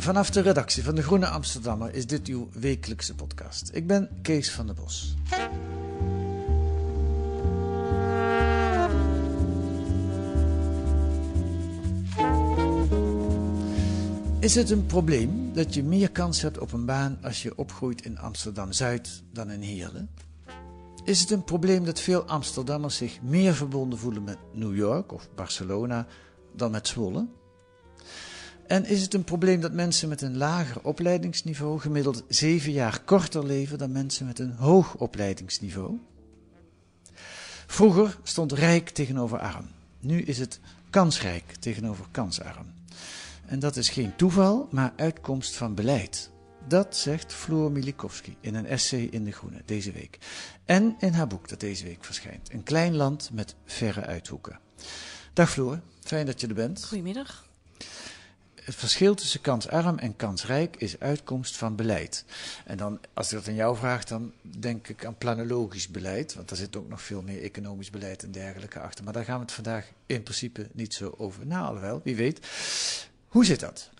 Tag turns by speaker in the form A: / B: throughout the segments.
A: vanaf de redactie van De Groene Amsterdammer is dit uw wekelijkse podcast. Ik ben Kees van der Bos. Is het een probleem dat je meer kans hebt op een baan als je opgroeit in Amsterdam-Zuid dan in Heerlen? Is het een probleem dat veel Amsterdammers zich meer verbonden voelen met New York of Barcelona dan met Zwolle? En is het een probleem dat mensen met een lager opleidingsniveau gemiddeld zeven jaar korter leven dan mensen met een hoog opleidingsniveau? Vroeger stond rijk tegenover arm. Nu is het kansrijk tegenover kansarm. En dat is geen toeval, maar uitkomst van beleid. Dat zegt Floor Milikowski in een essay in De Groene deze week. En in haar boek dat deze week verschijnt. Een klein land met verre uithoeken. Dag Floor, fijn dat je er bent.
B: Goedemiddag.
A: Het verschil tussen kansarm en kansrijk is uitkomst van beleid. En dan, als ik dat aan jou vraag, dan denk ik aan planologisch beleid. Want daar zit ook nog veel meer economisch beleid en dergelijke achter. Maar daar gaan we het vandaag in principe niet zo over. Nou, alhoewel, wie weet. Hoe zit dat?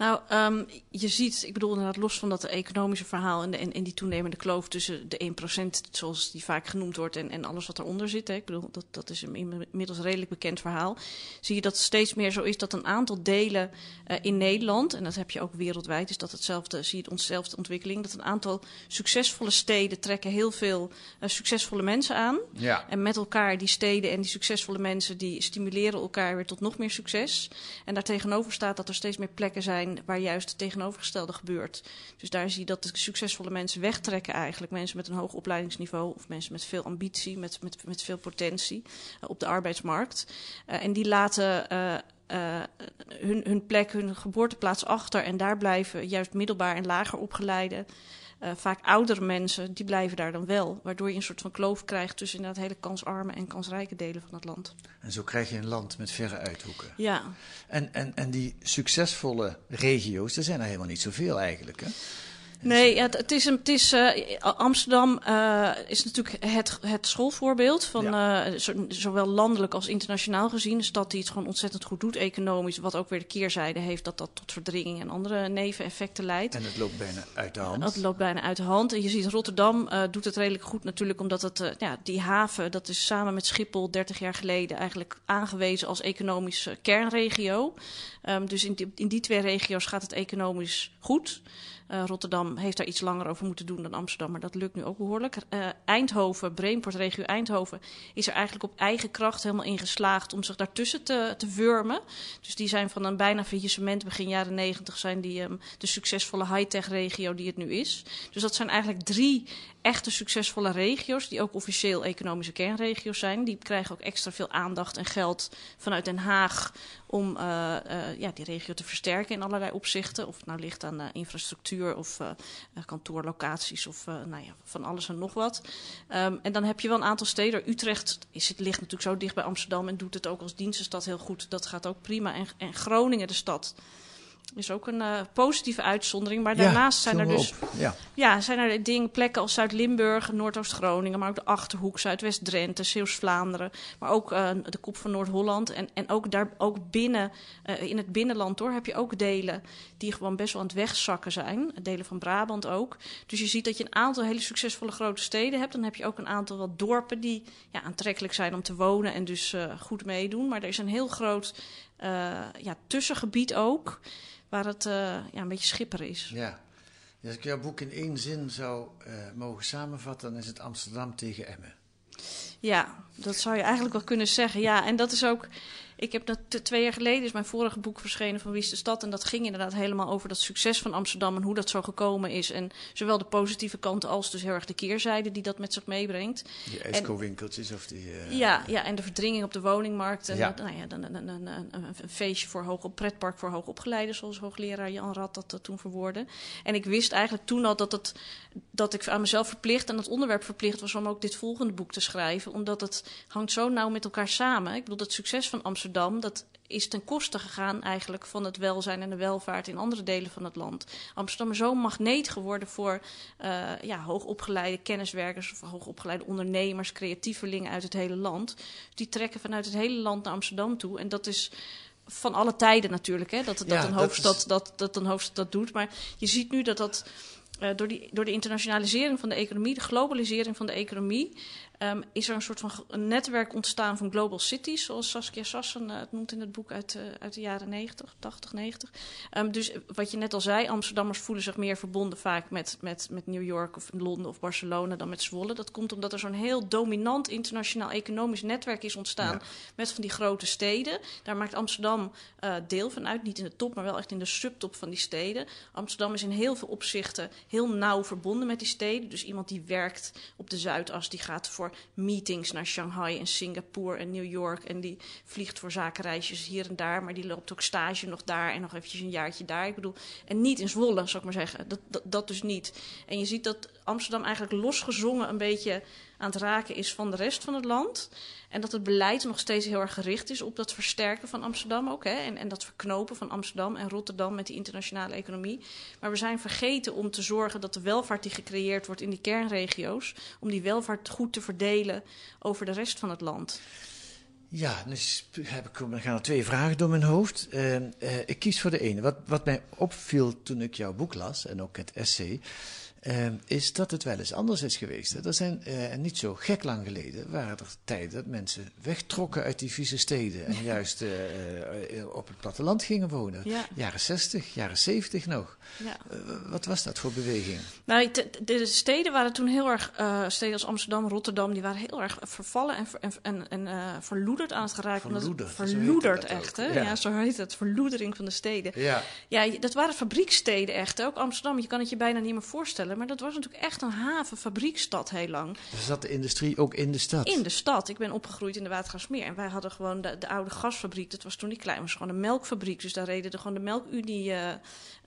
B: Nou, ehm, je ziet, ik bedoel inderdaad los van dat economische verhaal en, de, en, en die toenemende kloof tussen de 1%, zoals die vaak genoemd wordt, en, en alles wat eronder zit. Hè. Ik bedoel, dat, dat is een inmiddels redelijk bekend verhaal. Zie je dat het steeds meer zo is dat een aantal delen eh, in Nederland, en dat heb je ook wereldwijd, is dat hetzelfde, zie je onszelfde ontwikkeling, dat een aantal succesvolle steden trekken heel veel eh, succesvolle mensen aan.
A: Ja.
B: En met elkaar, die steden en die succesvolle mensen, die stimuleren elkaar weer tot nog meer succes. En daartegenover staat dat er steeds meer plekken zijn waar juist het tegenovergestelde gebeurt. Dus daar zie je dat de succesvolle mensen wegtrekken eigenlijk. Mensen met een hoog opleidingsniveau of mensen met veel ambitie, met, met, met veel potentie eh, op de arbeidsmarkt. Eh, en die laten... eh, hun, hun plek, hun geboorteplaats achter. En daar blijven juist middelbaar en lager opgeleide, eh, vaak oudere mensen, die blijven daar dan wel. Waardoor je een soort van kloof krijgt tussen inderdaad hele kansarme en kansrijke delen van het land.
A: En zo krijg je een land met verre uithoeken.
B: Ja,
A: En, en, en die succesvolle regio's, er zijn er helemaal niet zoveel eigenlijk. Hè?
B: Nee, ja, het, het is, een, het is eh, Amsterdam eh, is natuurlijk het, het schoolvoorbeeld van eh, zo- zowel landelijk als internationaal gezien. Een stad die het gewoon ontzettend goed doet economisch, wat ook weer de keerzijde heeft dat dat tot verdringing en andere neveneffecten leidt.
A: En het loopt bijna uit de hand.
B: Dat loopt bijna uit de hand. En je ziet Rotterdam doet het redelijk goed natuurlijk, omdat het, ja, die haven, dat is samen met Schiphol 30 jaar geleden eigenlijk aangewezen als economische kernregio. Ehm, dus in die, in die twee regio's gaat het economisch goed. Eh, Rotterdam heeft daar iets langer over moeten doen dan Amsterdam, maar dat lukt nu ook behoorlijk. Eh, Eindhoven, Brainport, regio Eindhoven, is er eigenlijk op eigen kracht helemaal in geslaagd om zich daartussen te, te wurmen. Dus die zijn van een bijna faillissement begin jaren negentig zijn die ehm, de succesvolle high-tech regio die het nu is. Dus dat zijn eigenlijk drie echte succesvolle regio's, die ook officieel economische kernregio's zijn. Die krijgen ook extra veel aandacht en geld vanuit Den Haag om eh, ja, die regio te versterken in allerlei opzichten. Of het nou ligt aan eh, of eh, eh, kantoorlocaties of eh, nou ja, van alles en nog wat. Ehm, en dan heb je wel een aantal steden. Utrecht is, het ligt natuurlijk zo dicht bij Amsterdam en doet het ook als dienstenstad heel goed. Dat gaat ook prima. En, en Groningen, de stad, is ook een eh, positieve uitzondering. Maar
A: Ja,
B: daarnaast zijn er dus.
A: Ja.
B: ja, zijn er dingen, plekken als Zuid-Limburg, Noordoost-Groningen, maar ook de Achterhoek, Zuidwest-Drenthe, Zeeuws-Vlaanderen, maar ook eh, de kop van Noord-Holland. En, en ook, daar, ook binnen, eh, in het binnenland hoor, heb je ook delen die gewoon best wel aan het wegzakken zijn. Delen van Brabant ook. Dus je ziet dat je een aantal hele succesvolle grote steden hebt. Dan heb je ook een aantal wat dorpen die ja, aantrekkelijk zijn om te wonen en dus goed meedoen. Maar er is een heel groot ja, tussengebied ook, waar het eh, ja, een beetje schipperen is.
A: Ja. Als ik jouw boek in één zin zou uh, mogen samenvatten, dan is het Amsterdam tegen Emmen.
B: Ja, dat zou je eigenlijk wel kunnen zeggen. Ja, en dat is ook ik heb dat twee jaar geleden is mijn vorige boek verschenen van Wie is de Stad. En dat ging inderdaad helemaal over dat succes van Amsterdam en hoe dat zo gekomen is. En zowel de positieve kanten als dus heel erg de keerzijde die dat met zich meebrengt.
A: Die Esco-winkeltjes of die...
B: Uh... Ja, ja, en de verdringing op de woningmarkt. En ja. nou ja, een, een, een, een, feestje voor hoog op pretpark voor hoogopgeleiden, zoals hoogleraar Jan Rad dat, dat toen verwoordde. En ik wist eigenlijk toen al dat, het, dat ik aan mezelf verplicht en het onderwerp verplicht was om ook dit volgende boek te schrijven. Omdat het hangt zo nauw met elkaar samen. Ik bedoel, het succes van Amsterdam Amsterdam, dat is ten koste gegaan eigenlijk van het welzijn en de welvaart in andere delen van het land. Amsterdam is zo'n magneet geworden voor uh, ja, hoogopgeleide kenniswerkers of hoogopgeleide ondernemers, creatievelingen uit het hele land. Die trekken vanuit het hele land naar Amsterdam toe. En dat is van alle tijden natuurlijk, hè, dat, dat, een, hoofdstad, dat, dat een hoofdstad dat doet. Maar je ziet nu dat dat uh, door, die, door de internationalisering van de economie, de globalisering van de economie, um, is er een soort van een netwerk ontstaan van global cities, zoals Saskia Sassen uh, het noemt in het boek uit, uh, uit de jaren 90, 80, 90. Um, dus wat je net al zei, Amsterdammers voelen zich meer verbonden vaak met, met, met New York of Londen of Barcelona dan met Zwolle. Dat komt omdat er zo'n heel dominant internationaal economisch netwerk is ontstaan ja. met van die grote steden. Daar maakt Amsterdam uh, deel van uit, niet in de top, maar wel echt in de subtop van die steden. Amsterdam is in heel veel opzichten heel nauw verbonden met die steden. Dus iemand die werkt op de Zuidas, die gaat voor meetings naar Shanghai en Singapore en New York. En die vliegt voor zakenreisjes hier en daar. Maar die loopt ook stage nog daar en nog eventjes een jaartje daar. Ik bedoel, en niet in Zwolle, zou ik maar zeggen. Dat, dat, dat dus niet. En je ziet dat Amsterdam eigenlijk losgezongen een beetje aan het raken is van de rest van het land. En dat het beleid nog steeds heel erg gericht is op dat versterken van Amsterdam ook. Hè? En, en dat verknopen van Amsterdam en Rotterdam met die internationale economie. Maar we zijn vergeten om te zorgen dat de welvaart die gecreëerd wordt in die kernregio's, om die welvaart goed te verdelen over de rest van het land.
A: Ja, dus heb ik, er gaan er twee vragen door mijn hoofd. Uh, uh, ik kies voor de ene. Wat, wat mij opviel toen ik jouw boek las, en ook het essay, uh, is dat het wel eens anders is geweest. Er zijn uh, niet zo gek lang geleden waren er tijden dat mensen wegtrokken uit die vieze steden en juist uh, op het platteland gingen wonen. Ja. Jaren 60, jaren 70 nog. Ja. wat was dat voor beweging?
B: Nou, de, de steden waren toen heel erg, steden als Amsterdam, Rotterdam, die waren heel erg vervallen en, en, en, en verloederd aan het geraken.
A: Verloederd,
B: verloederd echt, hè? Ja. ja. zo heet het, verloedering van de steden. Ja. ja, dat waren fabrieksteden echt. Ook Amsterdam, je kan het je bijna niet meer voorstellen. Maar dat was natuurlijk echt een havenfabriekstad heel lang.
A: Dus zat de industrie ook in de stad?
B: In de stad. Ik ben opgegroeid in de Watergasmeer. En wij hadden gewoon de, de oude gasfabriek. Dat was toen niet klein. was gewoon een melkfabriek. Dus daar reden er gewoon de melkunie uh,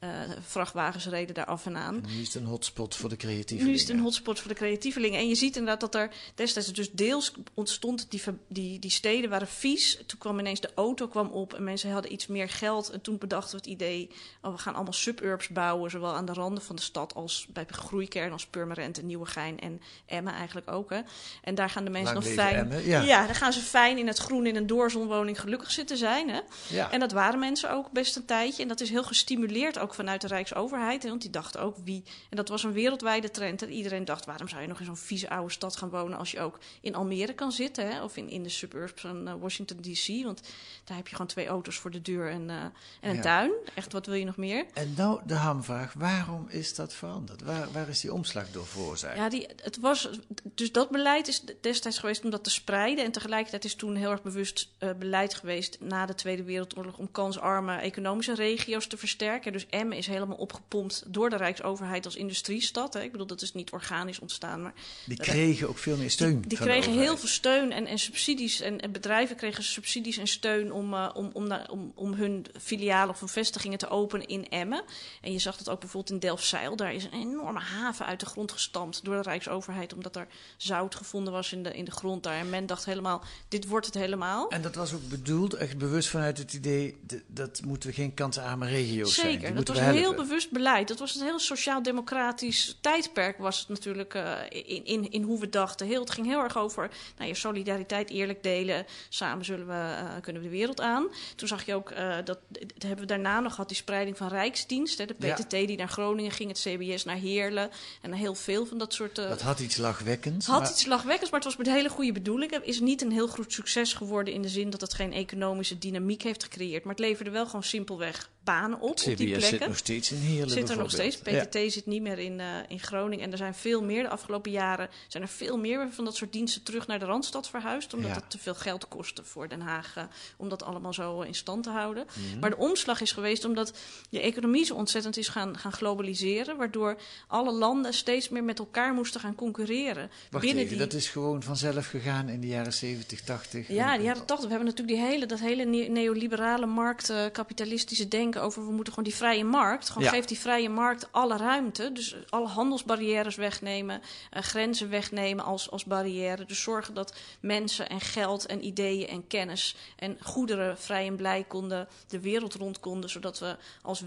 B: uh, vrachtwagens reden daar af en aan.
A: En nu is het een hotspot voor de creatievelingen.
B: Nu is het een hotspot voor de creatievelingen. En je ziet inderdaad dat er destijds dus deels ontstond, die, die, die steden waren vies. Toen kwam ineens de auto kwam op en mensen hadden iets meer geld. En toen bedachten we het idee, oh, we gaan allemaal suburbs bouwen. Zowel aan de randen van de stad als bij groeikern als Purmerend en Nieuwegein en Emmen eigenlijk ook. Hè. En daar gaan de mensen nog fijn...
A: Emmen, ja.
B: ja. daar gaan ze fijn in het groen in een doorzonwoning gelukkig zitten zijn. Hè. Ja. En dat waren mensen ook best een tijdje. En dat is heel gestimuleerd ook vanuit de Rijksoverheid. Hè, want die dachten ook wie... En dat was een wereldwijde trend. En iedereen dacht, waarom zou je nog in zo'n vieze oude stad gaan wonen... als je ook in Almere kan zitten, hè, of in, in de suburbs van uh, Washington D.C. Want daar heb je gewoon twee auto's voor de deur en, uh, en een tuin. Echt, wat wil je nog meer?
A: En nou de hamvraag, waarom is dat veranderd? Waar, waar is die omslag door veroorzaakt?
B: Ja, die, het was, dus dat beleid is destijds geweest om dat te spreiden. En tegelijkertijd is toen heel erg bewust uh, beleid geweest na de Tweede Wereldoorlog om kansarme economische regio's te versterken. Dus Emmen is helemaal opgepompt door de Rijksoverheid als industriestad. Hè. Ik bedoel, dat is niet organisch ontstaan. Maar
A: die kregen ook veel meer steun.
B: Die, die kregen heel veel steun en, en subsidies. En, en, bedrijven kregen subsidies en steun om, uh, om, om, om, om hun filialen of hun vestigingen te openen in Emmen. En je zag dat ook bijvoorbeeld in Delfzijl. Daar is een enorme haven uit de grond gestampt door de Rijksoverheid. Omdat er zout gevonden was in de, in de grond daar. En men dacht helemaal, dit wordt het helemaal.
A: En dat was ook bedoeld, echt bewust vanuit het idee... dat moeten we geen kansarme regio's zijn.
B: Zeker, dat was een heel bewust beleid. Dat was een heel sociaal-democratisch tijdperk was het natuurlijk uh, in, in, in hoe we dachten. Heel, het ging heel erg over nou, je solidariteit eerlijk delen. Samen zullen we, uh, kunnen we de wereld aan. Toen zag je ook, uh, dat, dat hebben we daarna nog gehad, die spreiding van Rijksdienst. Hè, de PTT ja. die naar Groningen ging, het CBS naar Heerlen. En heel veel van dat soort...
A: Dat had iets lachwekkends.
B: Had maar... iets lachwekkends, maar het was met hele goede bedoelingen. Het is niet een heel goed succes geworden in de zin dat het geen economische dynamiek heeft gecreëerd. Maar het leverde wel gewoon simpelweg banen op, op die
A: CBS
B: plekken.
A: zit nog steeds in Heerlen
B: Zit er nog steeds. PTT zit niet meer in, eh, in Groningen. En er zijn veel meer. De afgelopen jaren zijn er veel meer van dat soort diensten terug naar de Randstad verhuisd. Omdat
A: Ja.
B: het te veel geld kostte voor Den Haag. eh, om dat allemaal zo in stand te houden.
A: Mhm.
B: Maar de omslag is geweest omdat de economie zo ontzettend is gaan, gaan globaliseren. Waardoor alle landen steeds meer met elkaar moesten gaan concurreren.
A: Wacht
B: binnen
A: even,
B: die...
A: dat is gewoon vanzelf gegaan in de jaren 70, 80.
B: Ja, de jaren 80. We hebben natuurlijk die hele, dat hele ne- neoliberale markt, eh, kapitalistische denken over we moeten gewoon die vrije markt. Gewoon
A: Ja.
B: geef die vrije markt alle ruimte. Dus alle handelsbarrières wegnemen, eh, grenzen wegnemen als, als barrière. Dus zorgen dat mensen en geld en ideeën en kennis en goederen vrij en blij konden de wereld rond konden. Zodat we als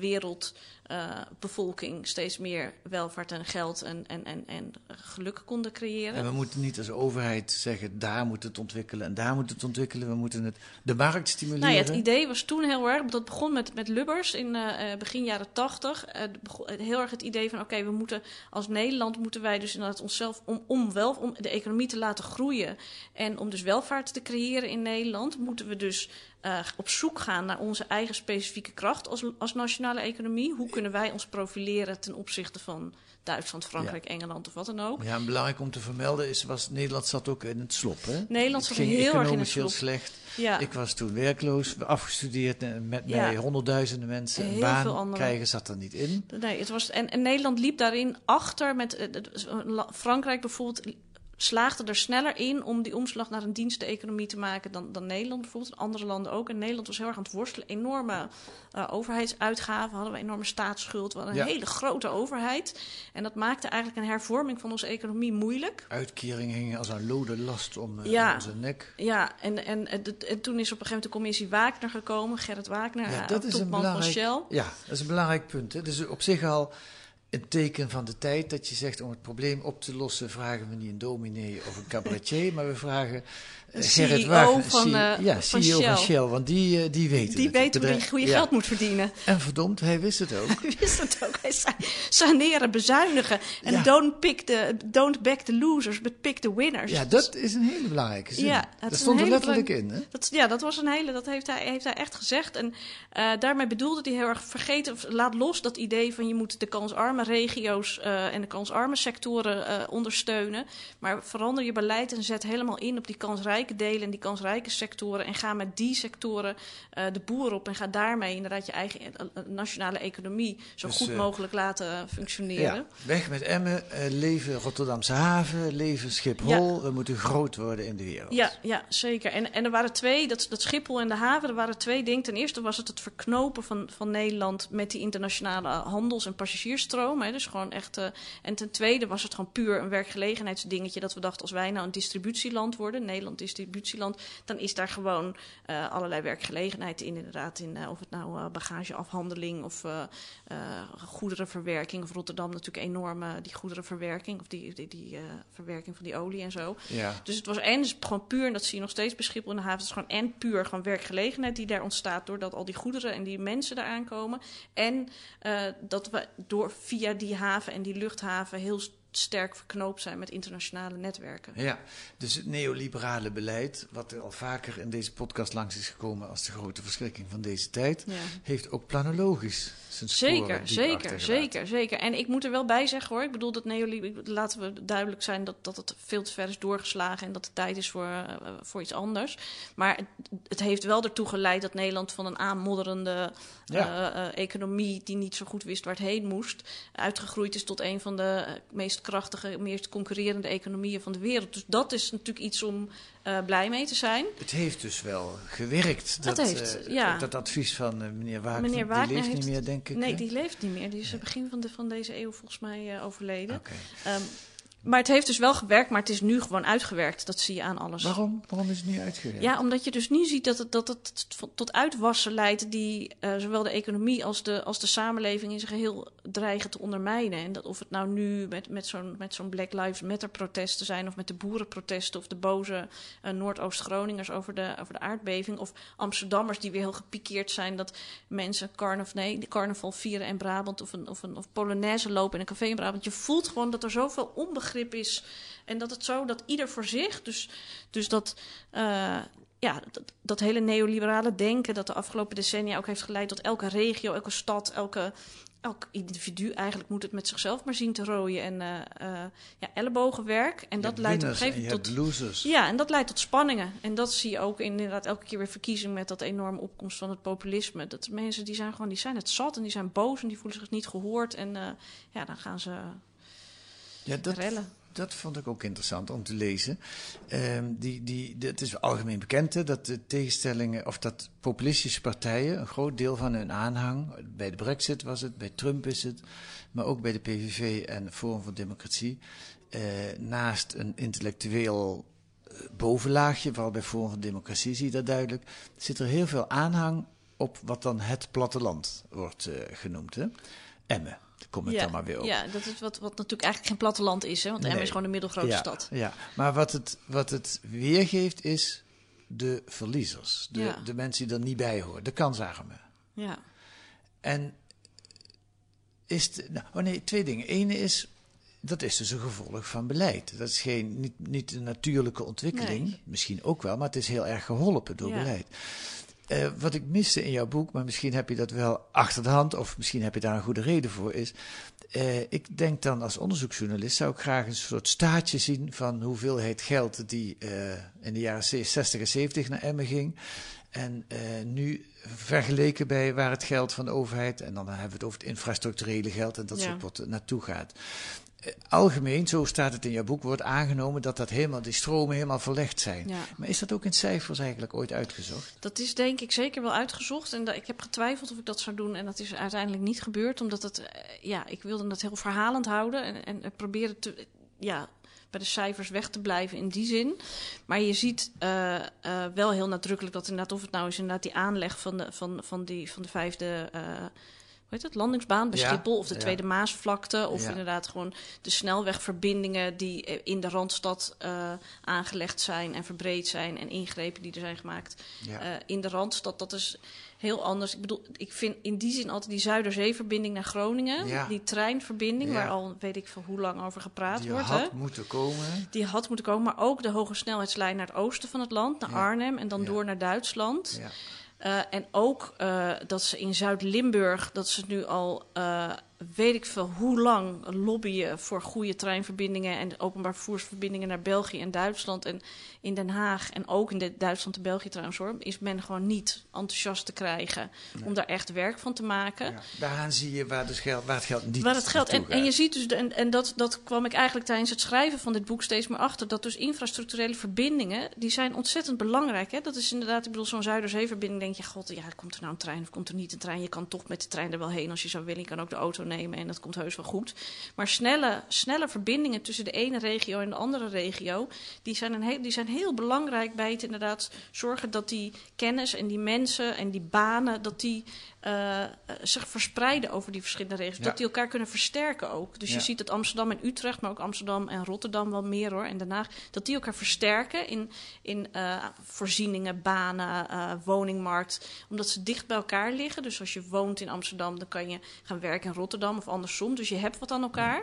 B: wereldbevolking steeds meer welvaart en geld en, en, en, en geluk konden creëren.
A: En we moeten niet als overheid zeggen, daar moet het ontwikkelen en daar moet het ontwikkelen. We moeten het, de markt stimuleren.
B: Nou ja, het idee was toen heel erg, dat begon met, met Lubbers in eh, eh, begin jaren tachtig. Eh, heel erg het idee van, oké, we moeten als Nederland moeten wij dus inderdaad onszelf, om, om, wel, om de economie te laten groeien en om dus welvaart te creëren in Nederland, moeten we dus eh, op zoek gaan naar onze eigen specifieke kracht als, als nationale economie. Hoe kunnen wij ons profileren ten opzichte van Duitsland, Frankrijk, Engeland of wat dan ook.
A: Ja, en belangrijk om te vermelden is, was, Nederland zat ook in het slop. Hè?
B: Nederland zat
A: ging
B: heel erg in het
A: heel
B: slop.
A: slecht.
B: Ja.
A: Ik was toen werkloos, afgestudeerd en met
B: Ja.
A: mij honderdduizenden mensen. Een
B: Heel
A: baan
B: veel anderen.
A: krijgen zat er niet in.
B: Nee, het was, en, en Nederland liep daarin achter met. eh, Frankrijk bijvoorbeeld slaagde er sneller in om die omslag naar een diensteconomie te maken dan, dan Nederland bijvoorbeeld. En andere landen ook. En Nederland was heel erg aan het worstelen. Enorme eh, overheidsuitgaven hadden we, enorme staatsschuld. We hadden een
A: Ja.
B: hele grote overheid. En dat maakte eigenlijk een hervorming van onze economie moeilijk.
A: Uitkeringen hingen als een lode last om eh,
B: Ja.
A: onze nek.
B: Ja, en, en, en, en toen is op een gegeven moment de commissie Wagner gekomen. Gerrit Wagner,
A: Ja,
B: eh,
A: dat is een belangrijk,
B: Shell.
A: ja, dat is een belangrijk punt. Hè. Dus op zich al een teken van de tijd dat je zegt om het probleem op te lossen. Vragen we niet een dominee of een cabaretier, maar we vragen Gerrit
B: CEO van,
A: C-
B: eh,
A: ja,
B: van
A: CEO van
B: Shell.
A: Shell, want die, eh, die weten
B: Die
A: het.
B: weet hoe hij goede
A: ja.
B: geld moet verdienen.
A: En verdomd, hij wist het ook.
B: Hij wist het ook. Hij zei saneren, bezuinigen. En
A: Ja.
B: don't, pick the, don't back the losers, but pick the winners.
A: Ja, dat is een hele belangrijke zin.
B: Ja,
A: dat stond er letterlijk in. Hè?
B: Dat, ja, dat was een hele, dat heeft hij, heeft hij echt gezegd. En eh, daarmee bedoelde hij heel erg vergeten, of laat los dat idee van je moet de kansarme regio's eh, en de kansarme sectoren eh, ondersteunen. Maar verander je beleid en zet helemaal in op die kansrijke delen en die kansrijke sectoren. En ga met die sectoren eh, de boer op en ga daarmee inderdaad je eigen eh, eh, nationale economie zo
A: Dus,
B: goed mogelijk laten functioneren.
A: Ja, weg met Emmen, leven Rotterdamse haven, leven Schiphol. We moeten groot worden in de wereld.
B: Ja, ja zeker. En, en er waren twee, dat, dat Schiphol en de haven, er waren twee dingen. Ten eerste was het het verknopen van, van Nederland met die internationale handels- en passagiersstroom. Hè, dus gewoon echt, en ten tweede was het gewoon puur een werkgelegenheidsdingetje. Dat we dachten, als wij nou een distributieland worden, Nederland distributieland, dan is daar gewoon eh, allerlei werkgelegenheid in. Inderdaad, in eh, of het nou eh, bagageafhandeling of goederenverwerking. Of Rotterdam natuurlijk enorm die goederenverwerking, of die, die, die verwerking van die olie en zo.
A: Ja.
B: Dus het was en dus gewoon puur, en dat zie je nog steeds bij Schiphol in de haven, het is gewoon en puur gewoon werkgelegenheid die daar ontstaat doordat al die goederen en die mensen daar aankomen. En dat we door via die haven en die luchthaven heel sterk verknoopt zijn met internationale netwerken.
A: Ja, dus het neoliberale beleid, wat er al vaker in deze podcast langs is gekomen als de grote verschrikking van deze tijd,
B: Ja.
A: heeft ook planologisch zijn
B: Zeker, zeker, zeker, zeker. En ik moet er wel bij zeggen hoor. Ik bedoel dat neoliberalisme, laten we duidelijk zijn dat, dat het veel te ver is doorgeslagen en dat het tijd is voor, eh, voor iets anders. Maar het, het heeft wel ertoe geleid dat Nederland van een aanmodderende
A: Ja.
B: eh, eh, economie die niet zo goed wist waar het heen moest, uitgegroeid is tot een van de meest krachtige, meest concurrerende economieën van de wereld. Dus dat is natuurlijk iets om eh, blij mee te zijn.
A: Het heeft dus wel gewerkt.
B: Dat
A: Dat,
B: heeft,
A: eh,
B: ja.
A: dat advies van eh, meneer Wagner,
B: Meneer
A: die
B: Wagner
A: leeft
B: heeft-
A: niet meer, denk ik.
B: Nee,
A: hè?
B: die leeft niet meer. Die is begin van, de, van deze eeuw volgens mij overleden.
A: Oké.
B: Ehm, maar het heeft dus wel gewerkt, maar het is nu gewoon uitgewerkt. Dat zie je aan alles.
A: Waarom? Waarom is het niet uitgewerkt?
B: Ja, omdat je dus nu ziet dat het, dat het tot uitwassen leidt die eh, zowel de economie als de, als de samenleving in zijn geheel dreigen te ondermijnen. En dat of het nou nu met, met zo'n met zo'n Black Lives Matter protesten zijn, of met de boerenprotesten, of de boze eh, Noordoost-Groningers over de, over de aardbeving, of Amsterdammers die weer heel gepikeerd zijn dat mensen carnav, nee, de carnaval vieren in Brabant, of een, of een of Polonaise lopen in een café in Brabant. Je voelt gewoon dat er zoveel onbegrip is en dat het zo, dat ieder voor zich, dus, dus dat... eh, ja, dat, dat, hele neoliberale denken dat de afgelopen decennia ook heeft geleid tot elke regio, elke stad, elke, elk individu eigenlijk moet het met zichzelf maar zien te rooien en uh, uh, ja, ellebogenwerk. En dat leidt op een gegeven moment tot.
A: Losers.
B: Ja, en dat leidt tot spanningen. En dat zie je ook inderdaad elke keer weer verkiezing met dat enorme opkomst van het populisme. Dat mensen die zijn gewoon, die zijn het zat en die zijn boos en die voelen zich niet gehoord. En uh, ja, dan gaan ze
A: ja, dat,
B: rellen
A: dat vond ik ook interessant om te lezen. Um, die, die, het is algemeen bekend hè, dat de tegenstellingen, of dat populistische partijen, een groot deel van hun aanhang, bij de Brexit was het, bij Trump is het, maar ook bij de PVV en Forum voor Democratie, uh, naast een intellectueel uh, bovenlaagje, vooral bij Forum voor Democratie zie je dat duidelijk, zit er heel veel aanhang op wat dan het platteland wordt uh, genoemd. Hè? Emmen kom ik
B: ja,
A: dan maar weer op.
B: Ja, dat is wat, wat natuurlijk eigenlijk geen platteland is, hè? want nee. Emmen is gewoon een middelgrote
A: ja,
B: stad.
A: Ja, maar wat het, wat het weergeeft is de verliezers. De,
B: Ja.
A: de mensen die er niet bij horen, de kansarmen.
B: Ja,
A: En is de, nou, oh nee, twee dingen. Ene is, dat is dus een gevolg van beleid. Dat is geen, niet, niet een natuurlijke ontwikkeling.
B: Nee.
A: Misschien ook wel, maar het is heel erg geholpen door
B: Ja.
A: beleid. Eh, wat ik miste in jouw boek, maar misschien heb je dat wel achter de hand, of misschien heb je daar een goede reden voor, is. eh, ik denk dan als onderzoeksjournalist zou ik graag een soort staartje zien van hoeveelheid geld die eh, in de jaren 60 en 70 naar Emmen ging. En nu vergeleken bij waar het geld van de overheid, en dan hebben we het over het infrastructurele geld en dat
B: Ja.
A: soort wat er naartoe gaat. Eh, Algemeen, zo staat het in jouw boek, wordt aangenomen dat dat helemaal, die stromen helemaal verlegd zijn.
B: ja.
A: Maar is dat ook in cijfers eigenlijk ooit uitgezocht?
B: Dat is denk ik zeker wel uitgezocht. En ik heb getwijfeld of ik dat zou doen. En dat is uiteindelijk niet gebeurd. Omdat het, eh, ja, ik wilde het heel verhalend houden. En, en, en proberen te, ja, bij de cijfers weg te blijven in die zin. Maar je ziet eh, eh, wel heel nadrukkelijk dat inderdaad, of het nou is inderdaad die aanleg van de, van, van die, van de vijfde. eh, heet het, landingsbaan bij
A: Ja,
B: Schiphol of de
A: ja.
B: Tweede Maasvlakte. Of
A: Ja.
B: inderdaad gewoon de snelwegverbindingen die eh, in de Randstad eh, aangelegd zijn en verbreed zijn. En ingrepen die er zijn gemaakt eh, in de Randstad. Dat is heel anders. Ik bedoel, ik vind in die zin altijd die Zuiderzeeverbinding naar Groningen. Die treinverbinding, waar al weet ik veel hoe lang over gepraat
A: die
B: wordt.
A: had
B: hè?
A: moeten komen.
B: Die had moeten komen, maar ook de hoge snelheidslijn naar het oosten van het land, naar. Arnhem en dan door naar Duitsland.
A: Ja.
B: Eh, en ook eh, dat ze in Zuid-Limburg, dat ze nu al eh, weet ik veel hoe lang lobbyen voor goede treinverbindingen en openbaar vervoersverbindingen naar België en Duitsland. En in Den Haag en ook in de Duitsland en België trouwens hoor, is men gewoon niet enthousiast te krijgen om daar echt werk van te maken.
A: Ja. Daaraan zie je waar, dus geld, waar het geld niet
B: Waar het geld. En, en je ziet dus, de- en, en dat, dat kwam ik eigenlijk tijdens het schrijven van dit boek steeds meer achter. Dat dus infrastructurele verbindingen, die zijn ontzettend belangrijk. Hè? Dat is inderdaad, ik bedoel, zo'n Zuiderzeeverbinding. Denk je, god, ja, komt er nou een trein of komt er niet een trein? Je kan toch met de trein er wel heen als je zou willen. Je kan ook de auto nemen en dat komt heus wel goed. Maar snelle, snelle verbindingen tussen de ene regio en de andere regio, die zijn, een heel, die zijn heel belangrijk bij het inderdaad zorgen dat die kennis en die mensen en die banen, dat die eh, zich verspreiden over die verschillende regio's.
A: Ja.
B: Dat die elkaar kunnen versterken ook. Dus
A: Ja.
B: je ziet dat Amsterdam en Utrecht, maar ook Amsterdam en Rotterdam wel meer hoor. En daarna dat die elkaar versterken in, in eh, voorzieningen, banen, woningmarkt. Omdat ze dicht bij elkaar liggen. Dus als je woont in Amsterdam, dan kan je gaan werken in Rotterdam of andersom. Dus je hebt wat aan elkaar.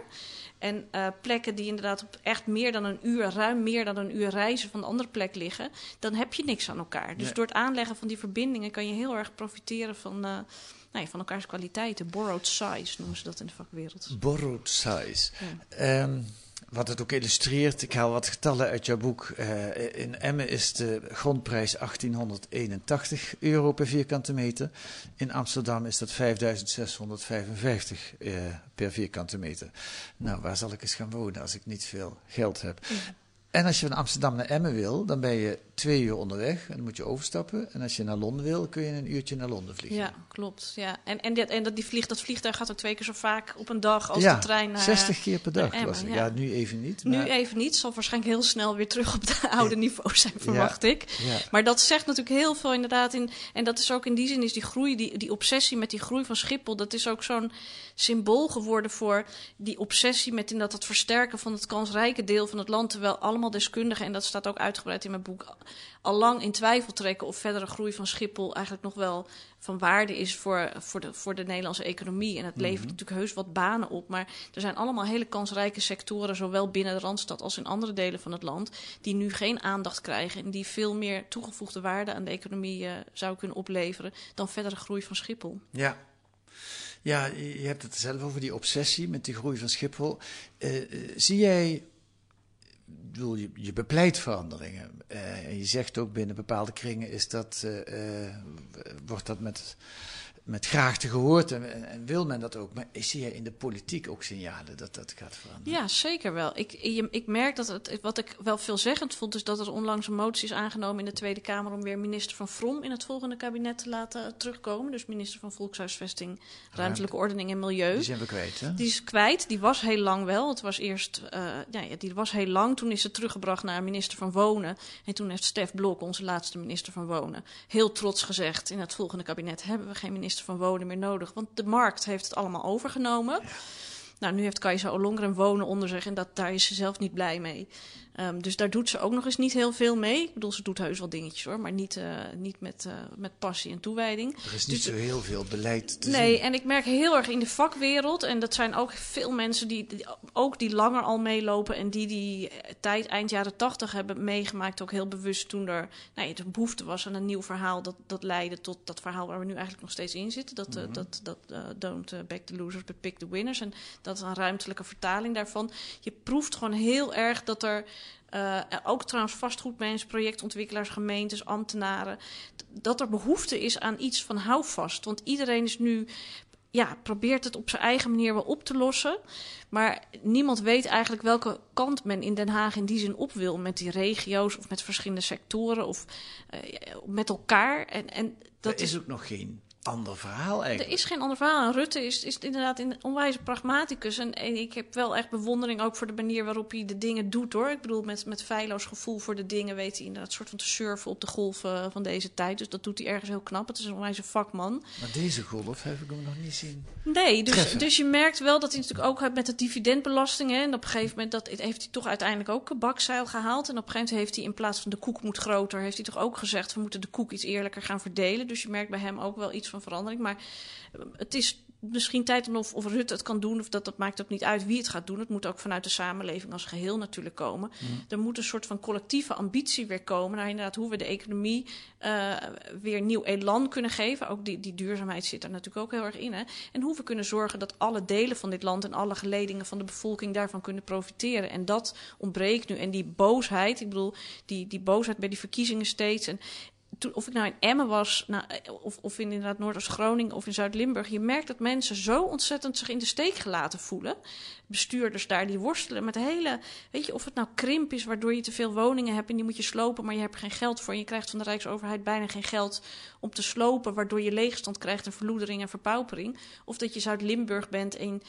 B: En eh, plekken die inderdaad op echt meer dan een uur, ruim meer dan een uur reizen van de andere plek liggen, dan heb je niks aan elkaar. Dus
A: Nee.
B: door het aanleggen van die verbindingen kan je heel erg profiteren van, eh, nou ja, van elkaars kwaliteiten. Borrowed size noemen ze dat in de vakwereld.
A: Borrowed size.
B: Ja.
A: Ehm, wat het ook illustreert, ik haal wat getallen uit jouw boek. Eh, in Emmen is de grondprijs 1881 euro per vierkante meter. In Amsterdam is dat 5655 eh, per vierkante meter. Nou, waar zal ik eens gaan wonen als ik niet veel geld heb? En als je van Amsterdam naar Emmen wil, dan ben je twee uur onderweg en dan moet je overstappen. En als je naar Londen wil, kun je in een uurtje naar Londen vliegen.
B: Ja, klopt. Ja. En, en, dit, en dat, die vlieg, dat vliegtuig gaat ook twee keer zo vaak op een dag als
A: ja,
B: de trein naar...
A: 60 keer per dag
B: Emmen,
A: was
B: ja.
A: Ja. nu even niet.
B: Nu
A: maar-
B: even niet, zal waarschijnlijk heel snel weer terug op de oude niveau zijn, verwacht ik.
A: Ja.
B: Maar dat zegt natuurlijk heel veel inderdaad. In, en dat is ook in die zin is die groei, die, die obsessie met die groei van Schiphol, dat is ook zo'n symbool geworden voor die obsessie met inderdaad het versterken van het kansrijke deel van het land. Terwijl allemaal deskundigen, en dat staat ook uitgebreid in mijn boek, al lang in twijfel trekken of verdere groei van Schiphol eigenlijk nog wel van waarde is voor, voor, de, voor de Nederlandse economie. En het levert
A: Mhm.
B: natuurlijk heus wat banen op. Maar er zijn allemaal hele kansrijke sectoren, zowel binnen de Randstad als in andere delen van het land, die nu geen aandacht krijgen en die veel meer toegevoegde waarde aan de economie eh, zou kunnen opleveren dan verdere groei van Schiphol.
A: Ja. Ja, je hebt het zelf over die obsessie met die groei van Schiphol. Eh, eh, zie jij, bedoel, je, je bepleit veranderingen. Eh, en je zegt ook binnen bepaalde kringen is dat, eh, eh, wordt dat met, met graagte gehoord en, en, wil men dat ook. Maar zie jij in de politiek ook signalen dat dat gaat veranderen?
B: Ja, zeker wel. Ik, je- ik merk dat het, wat ik wel veelzeggend vond, is dat er onlangs een motie is aangenomen in de Tweede Kamer om weer minister van Vrom in het volgende kabinet te laten terugkomen. Dus minister van Volkshuisvesting, Ruimtelijke Ordening en Milieu.
A: Die zijn we kwijt, hè?
B: Die is kwijt. Die was heel lang wel. Het was eerst, eh, ja, ja, die was heel lang. Toen is ze teruggebracht naar minister van Wonen. En toen heeft Stef Blok, onze laatste minister van Wonen, heel trots gezegd: in het volgende kabinet hebben we geen minister van Wonen meer nodig, want de markt heeft het allemaal overgenomen. Nou, nu heeft Kajsa Ollongren wonen onder zich en dat, daar is ze zelf niet blij mee. Ehm, dus daar doet ze ook nog eens niet heel veel mee. Ik bedoel, ze doet heus wel dingetjes hoor, maar niet, eh, niet met, eh, met passie en toewijding.
A: Er is niet
B: Dus-
A: zo heel veel beleid te
B: Nee,
A: zien.
B: en ik merk heel erg in de vakwereld, en dat zijn ook veel mensen die, die- ook die langer al meelopen en die die tijd eind jaren tachtig hebben meegemaakt, ook heel bewust toen er nou ja, de behoefte was aan een nieuw verhaal dat, dat leidde tot dat verhaal waar we nu eigenlijk nog steeds in zitten. Dat, eh, dat, dat eh, don't back the losers, but pick the winners. En dat is een ruimtelijke vertaling daarvan. Je proeft gewoon heel erg dat er eh, ook trouwens vastgoedmensen, projectontwikkelaars, gemeentes, ambtenaren. Dat er behoefte is aan iets van houvast. Want iedereen is nu. Ja, probeert het op zijn eigen manier wel op te lossen. Maar niemand weet eigenlijk welke kant men in Den Haag in die zin op wil. Met die regio's of met verschillende sectoren of eh, met elkaar. En, en dat
A: er is ook nog geen ander verhaal
B: er
A: eigenlijk.
B: is geen ander verhaal. En Rutte is, is inderdaad een onwijze pragmaticus. En, en ik heb wel echt bewondering ook voor de manier waarop hij de dingen doet hoor. Ik bedoel, met, met feilloos gevoel voor de dingen weet hij inderdaad soort van te surfen op de golven van deze tijd. Dus dat doet hij ergens heel knap. Het is een onwijze vakman.
A: Maar deze golf heb ik hem nog niet zien.
B: Nee, dus,
A: Treffen.
B: dus je merkt wel dat hij natuurlijk ook met de dividendbelasting. Hè, en op een gegeven moment dat, heeft hij toch uiteindelijk ook een bakzeil gehaald. En op een gegeven moment heeft hij in plaats van de koek moet groter, heeft hij toch ook gezegd: we moeten de koek iets eerlijker gaan verdelen. Dus je merkt bij hem ook wel iets van verandering. Maar eh, het is misschien tijd om of, of Rutte het kan doen, of dat, dat maakt ook niet uit wie het gaat doen. Het moet ook vanuit de samenleving als geheel natuurlijk komen. Er moet een soort van collectieve ambitie weer komen naar inderdaad hoe we de economie eh, weer nieuw elan kunnen geven. Ook die, die duurzaamheid zit er natuurlijk ook heel erg in. Hè? En hoe we kunnen zorgen dat alle delen van dit land en alle geledingen van de bevolking daarvan kunnen profiteren. En dat ontbreekt nu. En die boosheid, ik bedoel, die, die boosheid bij die verkiezingen steeds. En of ik nou in Emmen was, nou, eh, of, of in inderdaad Noordoost-Groningen of in Zuid-Limburg. Je merkt dat mensen zo ontzettend zich in de steek gelaten voelen. Bestuurders daar die worstelen met hele. Weet je, of het nou krimp is waardoor je te veel woningen hebt en die moet je slopen, maar je hebt geen geld voor. En je krijgt van de Rijksoverheid bijna geen geld om te slopen, waardoor je leegstand krijgt en verloedering en verpaupering. Of dat je Zuid-Limburg bent en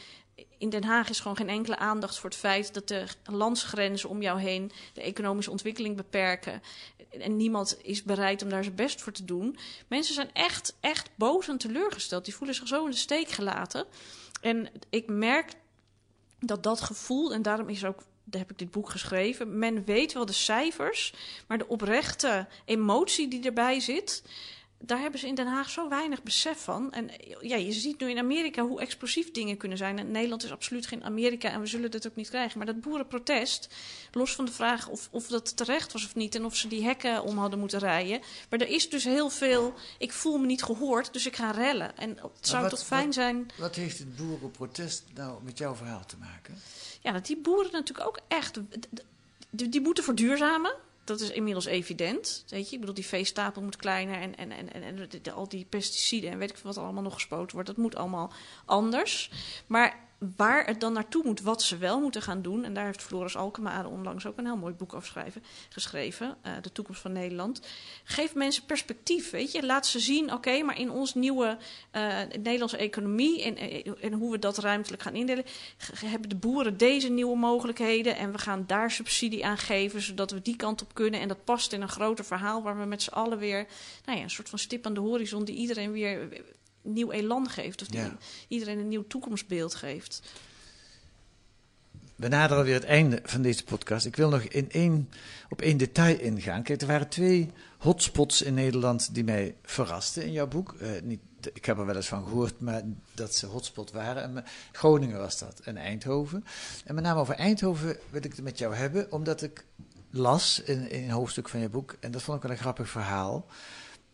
B: in Den Haag is gewoon geen enkele aandacht voor het feit dat de landsgrenzen om jou heen de economische ontwikkeling beperken. En niemand is bereid om daar zijn best voor te doen. Mensen zijn echt, echt boos en teleurgesteld. Die voelen zich zo in de steek gelaten. En ik merk dat dat gevoel, en daarom is ook daar heb ik dit boek geschreven. Men weet wel de cijfers, maar de oprechte emotie die erbij zit, daar hebben ze in Den Haag zo weinig besef van. En ja, je ziet nu in Amerika hoe explosief dingen kunnen zijn. En Nederland is absoluut geen Amerika en we zullen dit ook niet krijgen. Maar dat boerenprotest, los van de vraag of, of dat terecht was of niet... en of ze die hekken om hadden moeten rijden. Maar er is dus heel veel, ik voel me niet gehoord, dus ik ga rellen. En het zou
A: wat-
B: toch fijn
A: wat-
B: zijn...
A: Wat heeft het boerenprotest nou met jouw verhaal te maken?
B: Ja, dat die boeren natuurlijk ook echt. Die, die moeten verduurzamen. Dat is inmiddels evident. Weet je, ik bedoel, die veestapel moet kleiner en, en, en, en, al die pesticiden en weet ik wat allemaal nog gespoten wordt. Dat moet allemaal anders. Maar waar het dan naartoe moet, wat ze wel moeten gaan doen. En daar heeft Floris Alkemaar onlangs ook een heel mooi boek over schrijven, geschreven. eh, de toekomst van Nederland. Geef mensen perspectief, weet je. Laat ze zien, oké, maar in ons nieuwe eh, Nederlandse economie... En, en, en hoe we dat ruimtelijk gaan indelen... hebben de boeren deze nieuwe mogelijkheden... en we gaan daar subsidie aan geven... zodat we die kant op kunnen. En dat past in een groter verhaal... waar we met z'n allen weer nou ja, een soort van stip aan de horizon... die iedereen weer nieuw elan geeft. Of die
A: Ja.
B: iedereen een nieuw toekomstbeeld geeft.
A: we naderen weer het einde van deze podcast. Ik wil nog in één, op één detail ingaan. Kijk, er waren twee hotspots in Nederland die mij verrasten in jouw boek. Uh, niet, ik heb er wel eens van gehoord, maar dat ze hotspot waren. En, Groningen was dat en Eindhoven. En met name over Eindhoven wil ik het met jou hebben, omdat ik las in, in een hoofdstuk van je boek, en dat vond ik wel een grappig verhaal.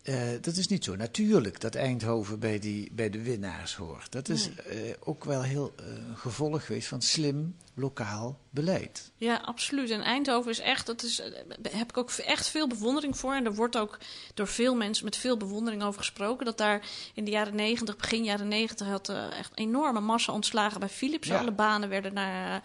A: Uh, dat is niet zo natuurlijk dat Eindhoven bij, die, bij de winnaars hoort. Dat is nee. uh, ook wel heel uh, gevolg geweest van slim lokaal beleid.
B: Ja, absoluut. En Eindhoven is echt, dat is, daar heb ik ook echt veel bewondering voor. En er wordt ook door veel mensen met veel bewondering over gesproken. Dat daar in de jaren negentig, begin jaren negentig, had echt enorme massa ontslagen bij Philips. Ja. Alle banen werden naar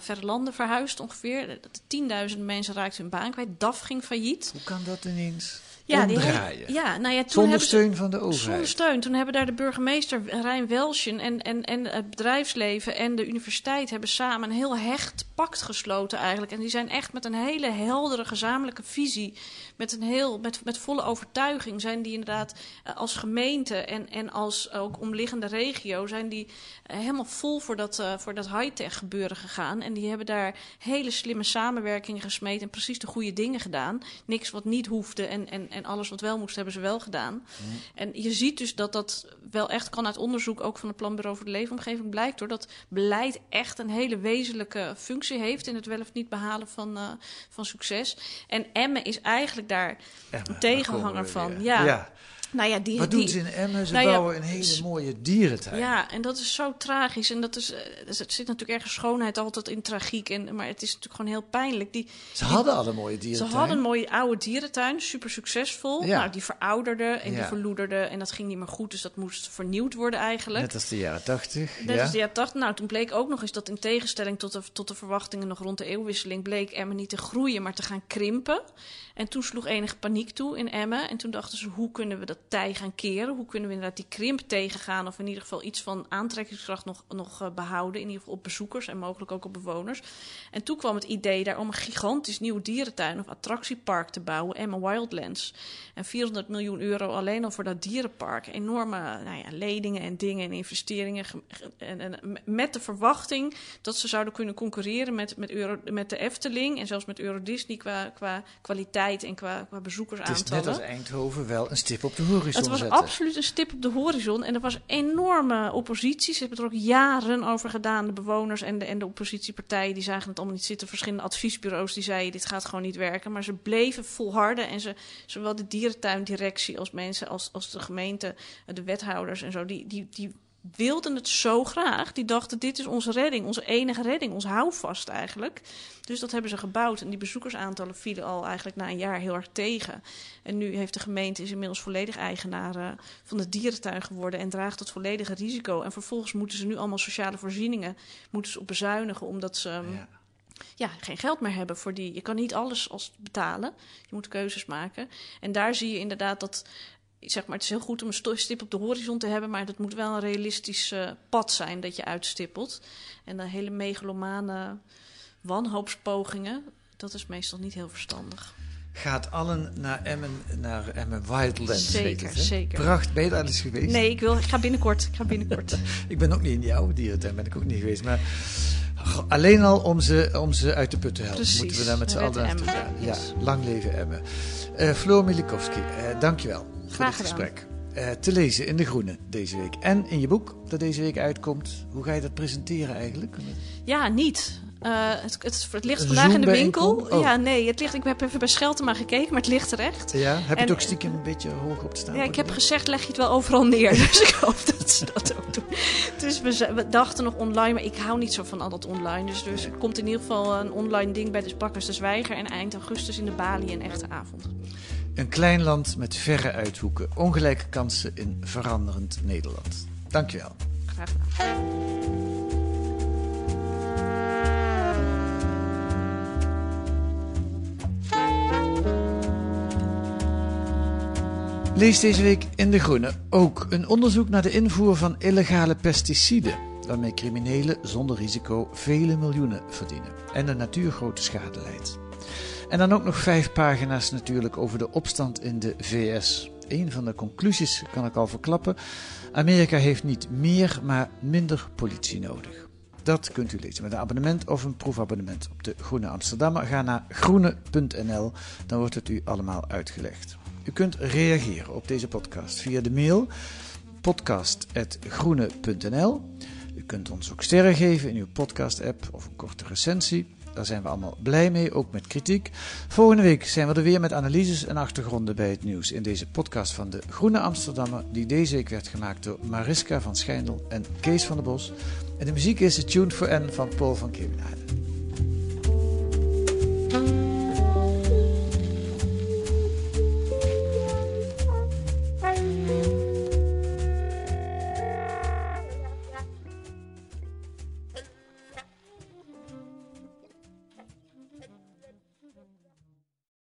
B: verre landen verhuisd ongeveer. Tienduizend mensen raakten hun baan kwijt. DAF ging failliet.
A: Hoe kan dat ineens?
B: Ja,
A: die
B: he, ja, nou ja, toen
A: zonder
B: hebben
A: steun
B: ze,
A: van de overheid.
B: Zonder steun. Toen hebben daar de burgemeester Rijn Welsjen en, en, en het bedrijfsleven en de universiteit hebben samen een heel hecht pact gesloten eigenlijk. En die zijn echt met een hele heldere gezamenlijke visie, met een heel, met, met volle overtuiging, zijn die inderdaad als gemeente en, en als ook omliggende regio, zijn die helemaal vol voor dat, uh, voor dat high-tech gebeuren gegaan. En die hebben daar hele slimme samenwerkingen gesmeed en precies de goede dingen gedaan. Niks wat niet hoefde en, en, en alles wat wel moest, hebben ze wel gedaan. Mm. En je ziet dus dat dat wel echt kan uit onderzoek ook van het Planbureau voor de Leefomgeving blijkt hoor. Dat beleid echt een hele wezenlijke functie heeft in het wel of niet behalen van, uh, van succes. En Emmen is eigenlijk daar een tegenhanger van.
A: Ja.
B: ja. Nou ja, die,
A: Wat
B: die,
A: doen ze in Emmen? Ze
B: nou ja,
A: bouwen een hele mooie dierentuin.
B: Ja, en dat is zo tragisch. En dat is, er zit natuurlijk ergens schoonheid altijd in tragiek. En, maar het is natuurlijk gewoon heel pijnlijk. Die,
A: ze hadden al een mooie dierentuin.
B: Ze hadden een mooie oude dierentuin, super succesvol.
A: Ja.
B: Nou, die verouderde en
A: Ja.
B: die verloederde. En dat ging niet meer goed, dus dat moest vernieuwd worden eigenlijk.
A: Net als de jaren tachtig.
B: Net als de jaren 80. Nou, toen bleek ook nog eens dat in tegenstelling tot de, tot de verwachtingen nog rond de eeuwwisseling, bleek Emmen niet te groeien, maar te gaan krimpen. En toen sloeg enige paniek toe in Emmen. En toen dachten ze, hoe kunnen we dat tij gaan keren? Hoe kunnen we inderdaad die krimp tegengaan? Of in ieder geval iets van aantrekkingskracht nog, nog uh, behouden. In ieder geval op bezoekers en mogelijk ook op bewoners. En toen kwam het idee daar om een gigantisch nieuwe dierentuin of attractiepark te bouwen. Emma Wildlands. En 400 miljoen euro alleen al voor dat dierenpark. Enorme nou ja, leningen en dingen en investeringen. En, en, met de verwachting dat ze zouden kunnen concurreren met, met, Euro, met de Efteling. En zelfs met Euro Disney qua, qua kwaliteit en qua, qua
A: Het
B: bezoekersaantallen.
A: is net als Eindhoven wel een stip op de horizon
B: Het was
A: zetten.
B: absoluut een stip op de horizon. En er was enorme oppositie. Ze hebben er ook jaren over gedaan. De bewoners en de, en de oppositiepartijen die zagen het allemaal niet zitten. Verschillende adviesbureaus die zeiden dit gaat gewoon niet werken. Maar ze bleven volharden. En ze, zowel de dierentuindirectie als mensen als, als de gemeente, de wethouders en zo, die, die, die wilden het zo graag. Die dachten, dit is onze redding, onze enige redding, ons houvast eigenlijk. Dus dat hebben ze gebouwd. En die bezoekersaantallen vielen al eigenlijk na een jaar heel erg tegen. En nu heeft de gemeente is inmiddels volledig eigenaar uh, van de dierentuin geworden en draagt het volledige risico. En vervolgens moeten ze nu allemaal sociale voorzieningen moeten ze op bezuinigen, omdat ze... Um,
A: Ja.
B: ja, geen geld meer hebben voor die. Je kan niet alles als betalen. Je moet keuzes maken. En daar zie je inderdaad dat. Zeg maar, het is heel goed om een stip op de horizon te hebben, maar dat moet wel een realistisch uh, pad zijn dat je uitstippelt. En dan hele megalomane wanhoopspogingen, dat is meestal niet heel verstandig.
A: Gaat allen naar Emmen, naar Emmen Wildlands.
B: Zeker,
A: het,
B: zeker.
A: Pracht, ben je daar eens geweest?
B: Nee, ik, wil, ik ga binnenkort. Ik ga binnenkort.
A: Ik ben ook niet in die oude dierentuin, ben ik ook niet geweest. Maar alleen al om ze, om ze uit de put te helpen,
B: Precies.
A: moeten we daar met z'n allen naartoe gaan. Ja, lang leven Emmen. Uh, Floor Milikowski, uh, dankjewel voor
B: Graag
A: dit
B: gedaan.
A: gesprek. Uh, te lezen in De Groene deze week. En in je boek dat deze week uitkomt. Hoe ga je dat presenteren eigenlijk?
B: Ja, niet. Uh, het, het, het, ligt vandaag in de winkel.
A: Oh.
B: Ja, nee, het ligt, ik heb even bij Scheltema gekeken, maar het ligt terecht.
A: Ja, heb je het ook stiekem een beetje hoog op te staan?
B: Ja, ik heb gezegd, leg je het wel overal neer. Dus ik hoop dat ze dat ook doen. Dus we dachten nog online, maar ik hou niet zo van al dat online. Dus, dus er komt in ieder geval een online ding bij de Bakkers de Zwijger. En eind augustus in de Bali een echte avond.
A: Een klein land met verre uithoeken. Ongelijke kansen in veranderend Nederland. Dankjewel.
B: Graag gedaan.
A: Lees deze week in De Groene ook een onderzoek naar de invoer van illegale pesticiden. Waarmee criminelen zonder risico vele miljoenen verdienen. En de natuur grote schade leidt. En dan ook nog vijf pagina's natuurlijk over de opstand in de VS. Een van de conclusies kan ik al verklappen. Amerika heeft niet meer, maar minder politie nodig. Dat kunt u lezen met een abonnement of een proefabonnement op de Groene Amsterdammer. Ga naar groene.nl, dan wordt het u allemaal uitgelegd. U kunt reageren op deze podcast via de mail podcast.groene.nl. U kunt ons ook sterren geven in uw podcast-app of een korte recensie. Daar zijn we allemaal blij mee, ook met kritiek. Volgende week zijn we er weer met analyses en achtergronden bij het nieuws in deze podcast van de Groene Amsterdammer, die deze week werd gemaakt door Mariska van Schijndel en Kees van der Bos. En de muziek is Tuned for N van Paul van Kemenade.